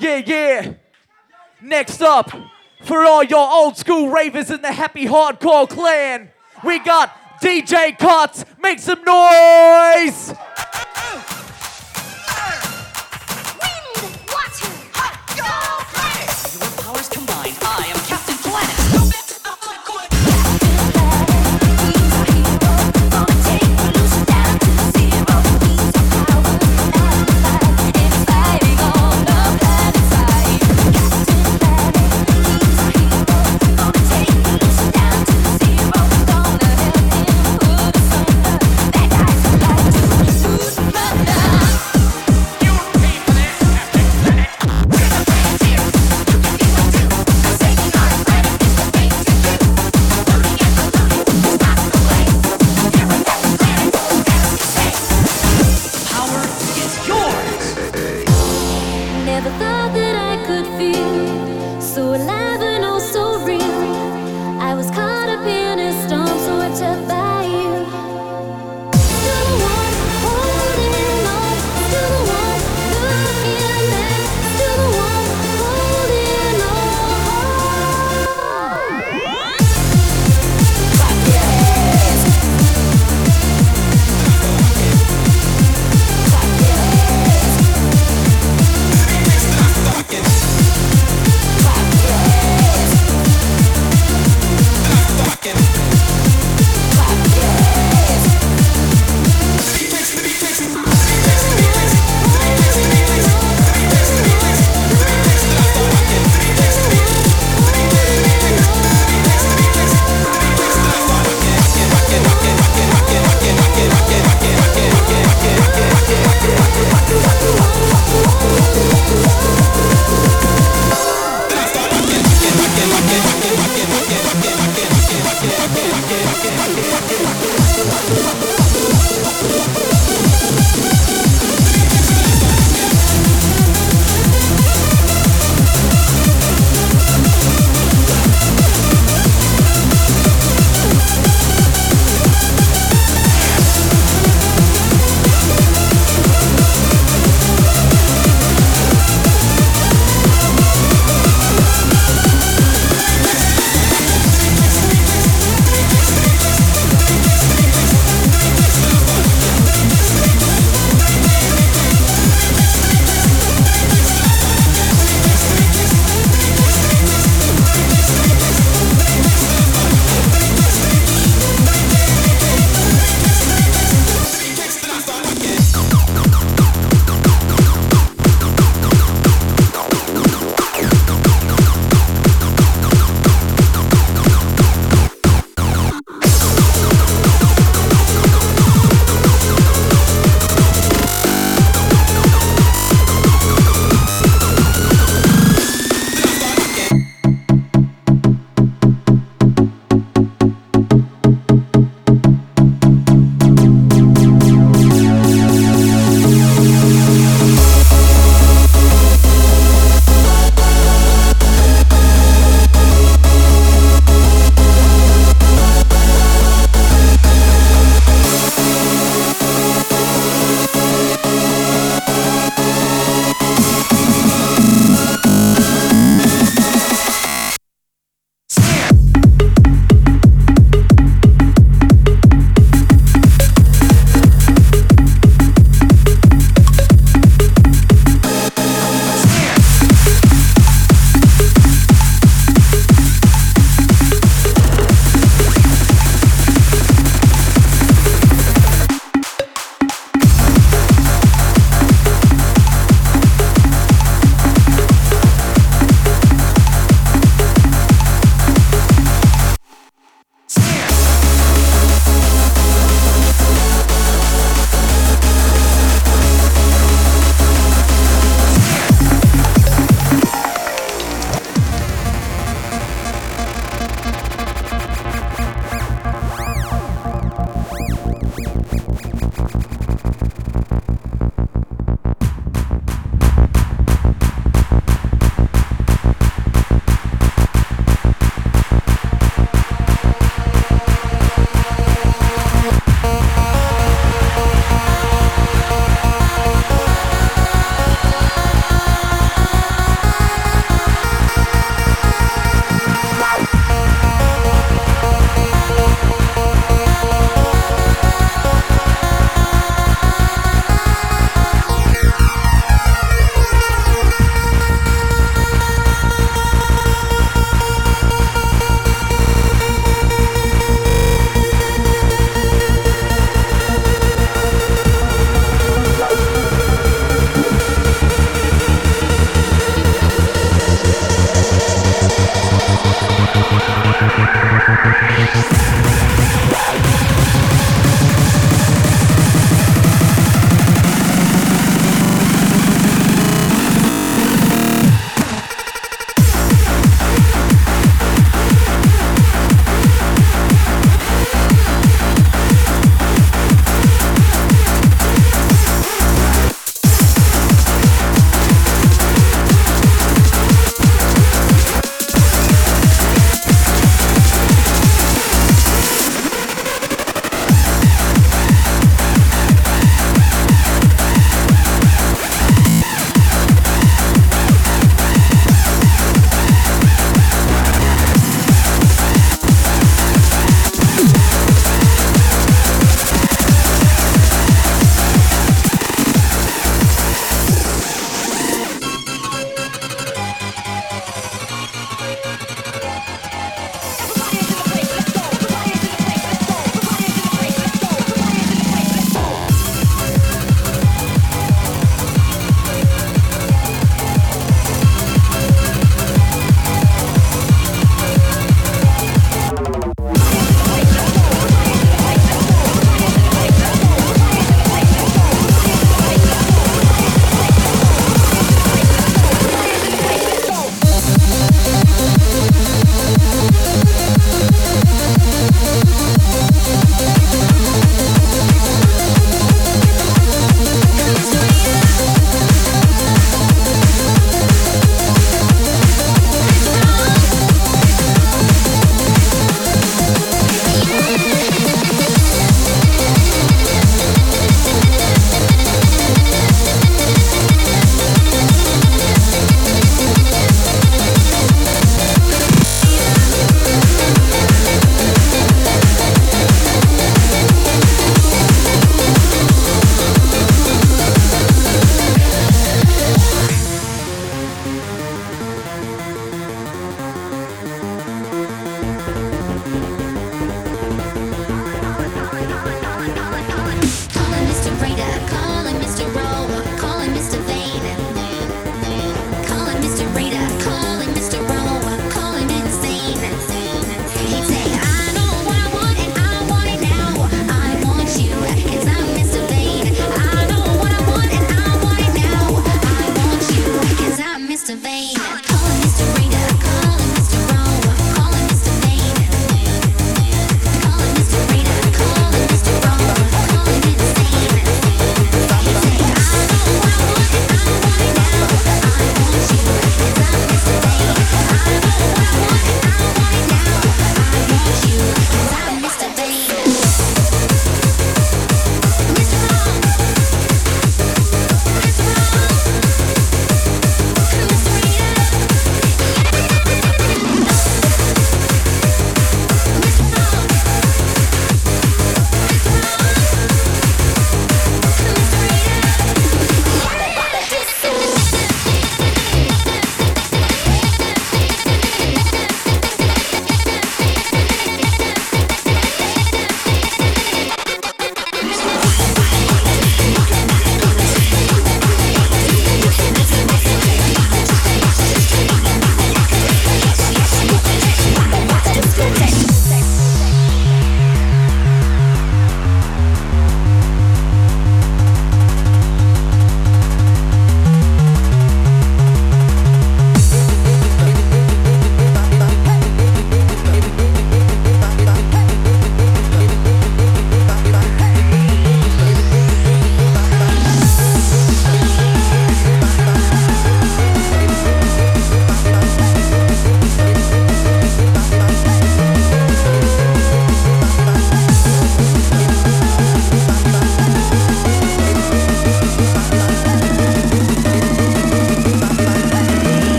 Yeah, yeah. Next up, for all your old school ravers in the happy hardcore clan, we got DJ Cuts. Make some noise!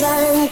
Gonna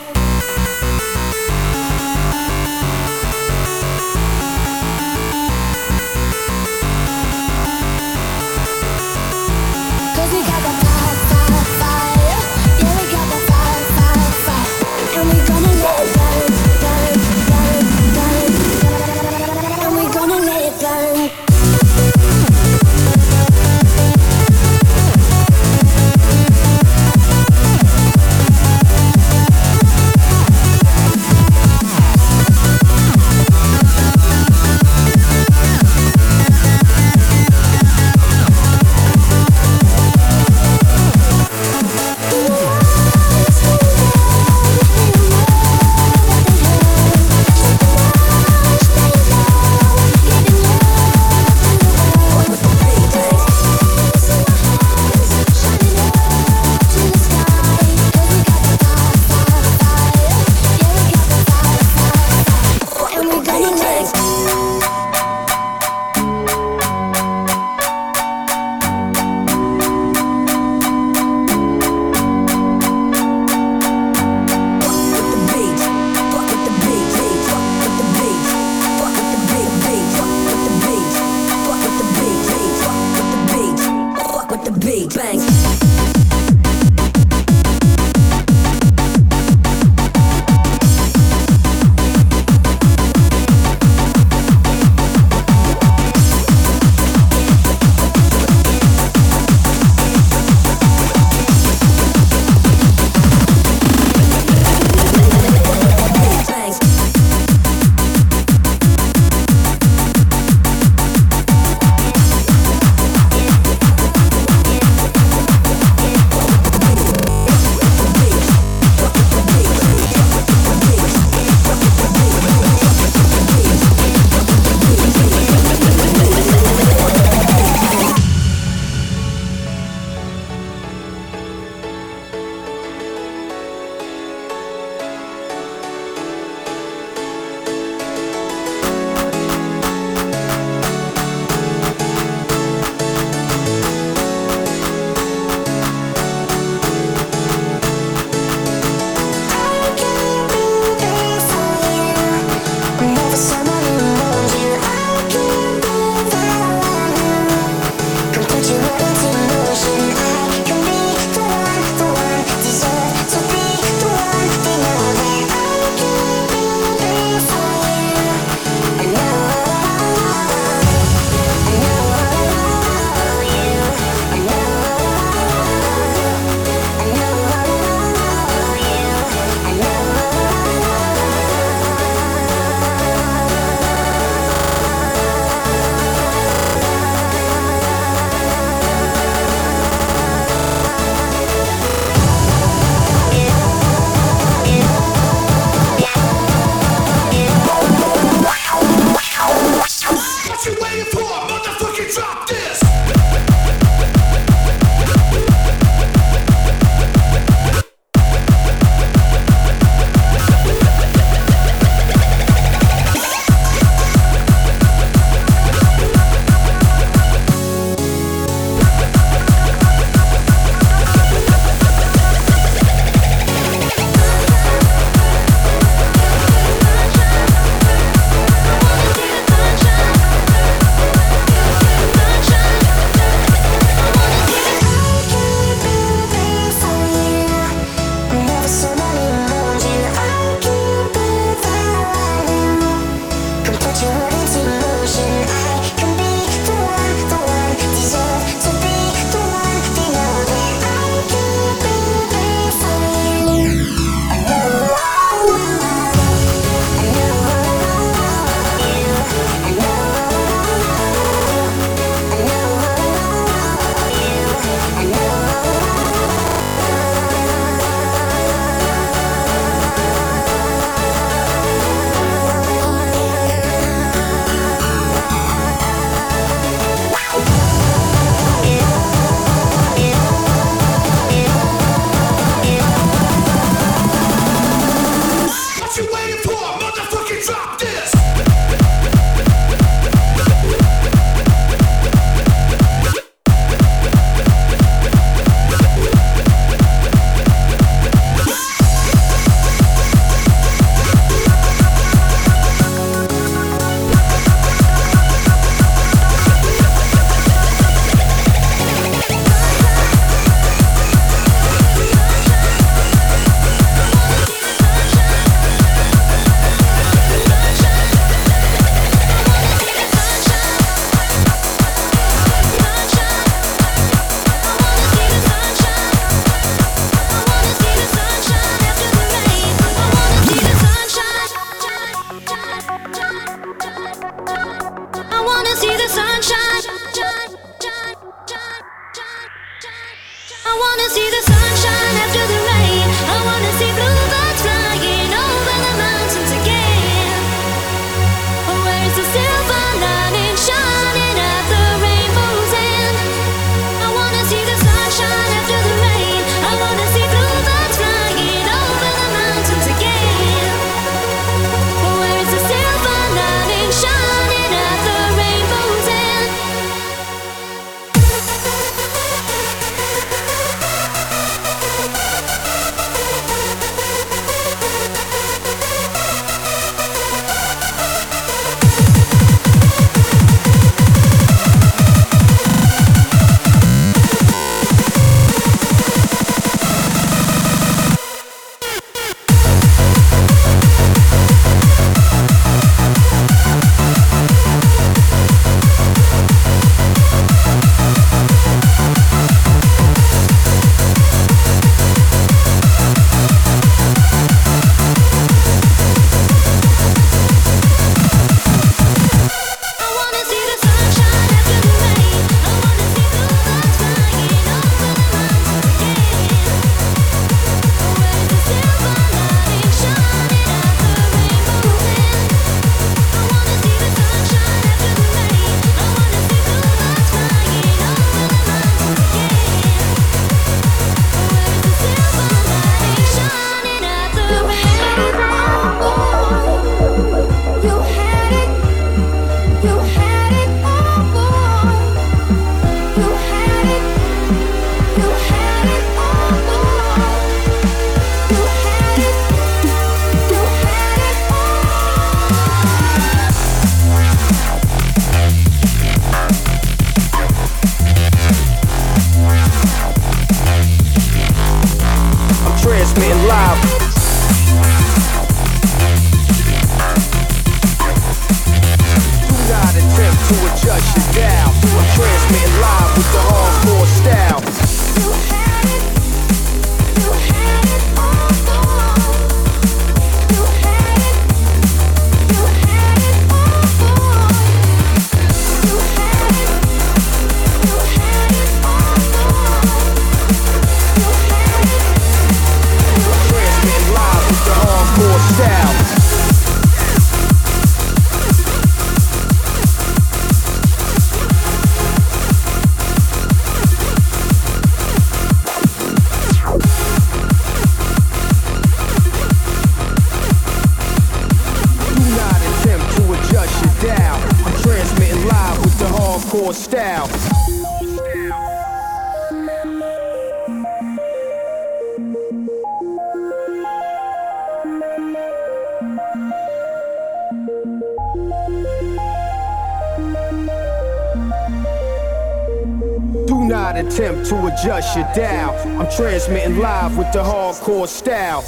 bust you down. I'm transmitting live with the hardcore style.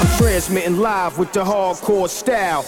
I'm transmitting live with the hardcore style.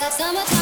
Got summertime.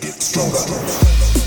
get stronger.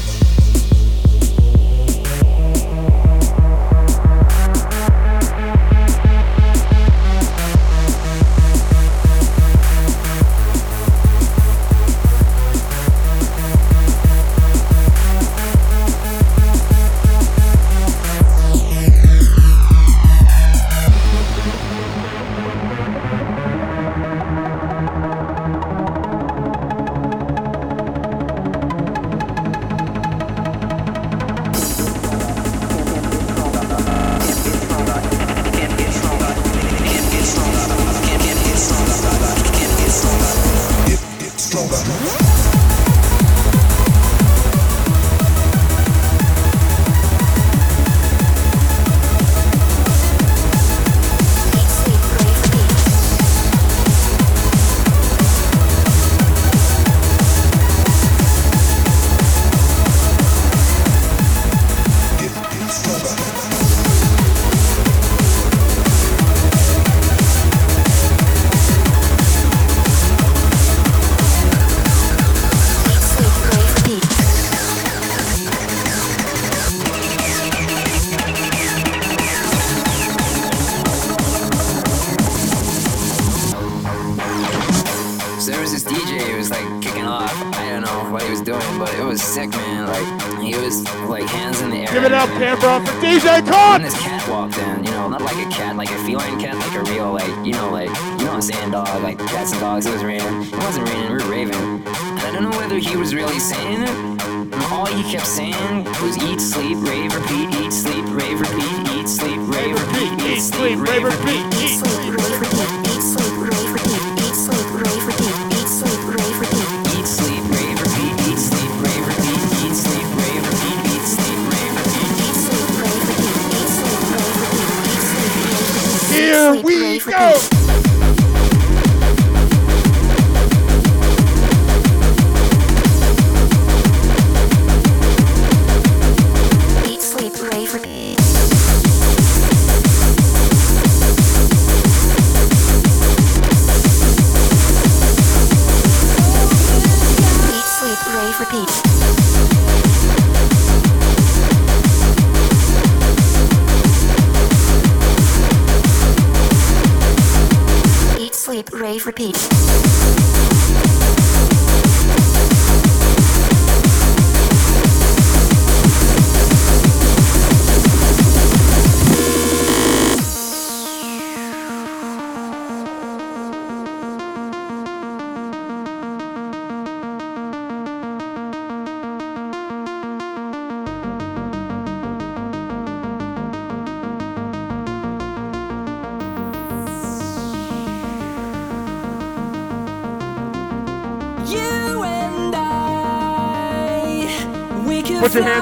Queen, braver beat.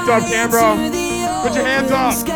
Hands up, Canberra. Put your hands up.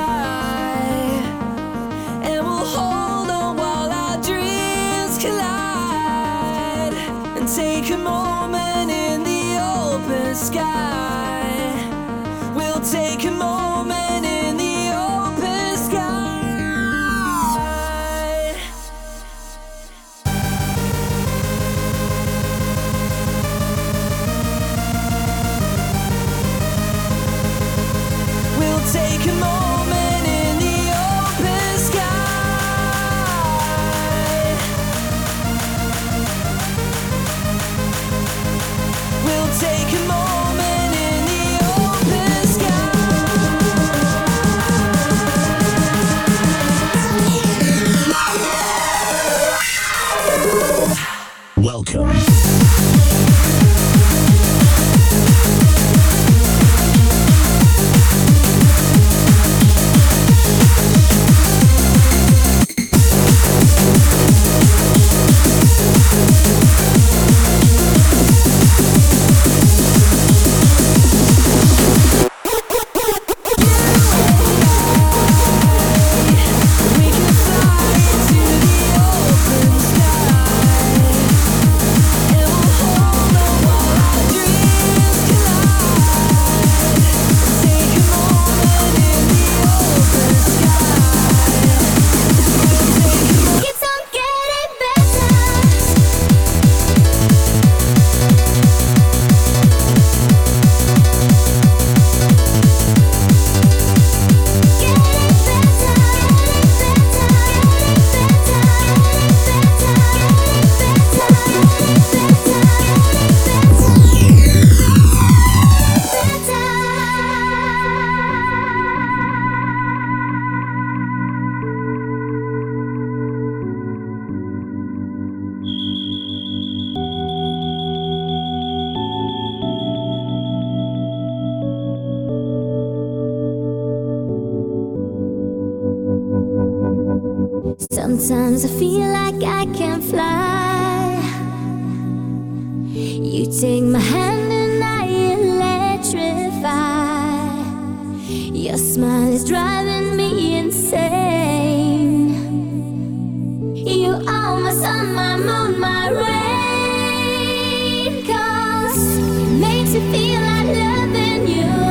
Sometimes I feel like I can't fly. You take my hand and I electrify. Your smile is driving me insane. You are my sun, my moon, my rain. Cause it makes me feel like loving you.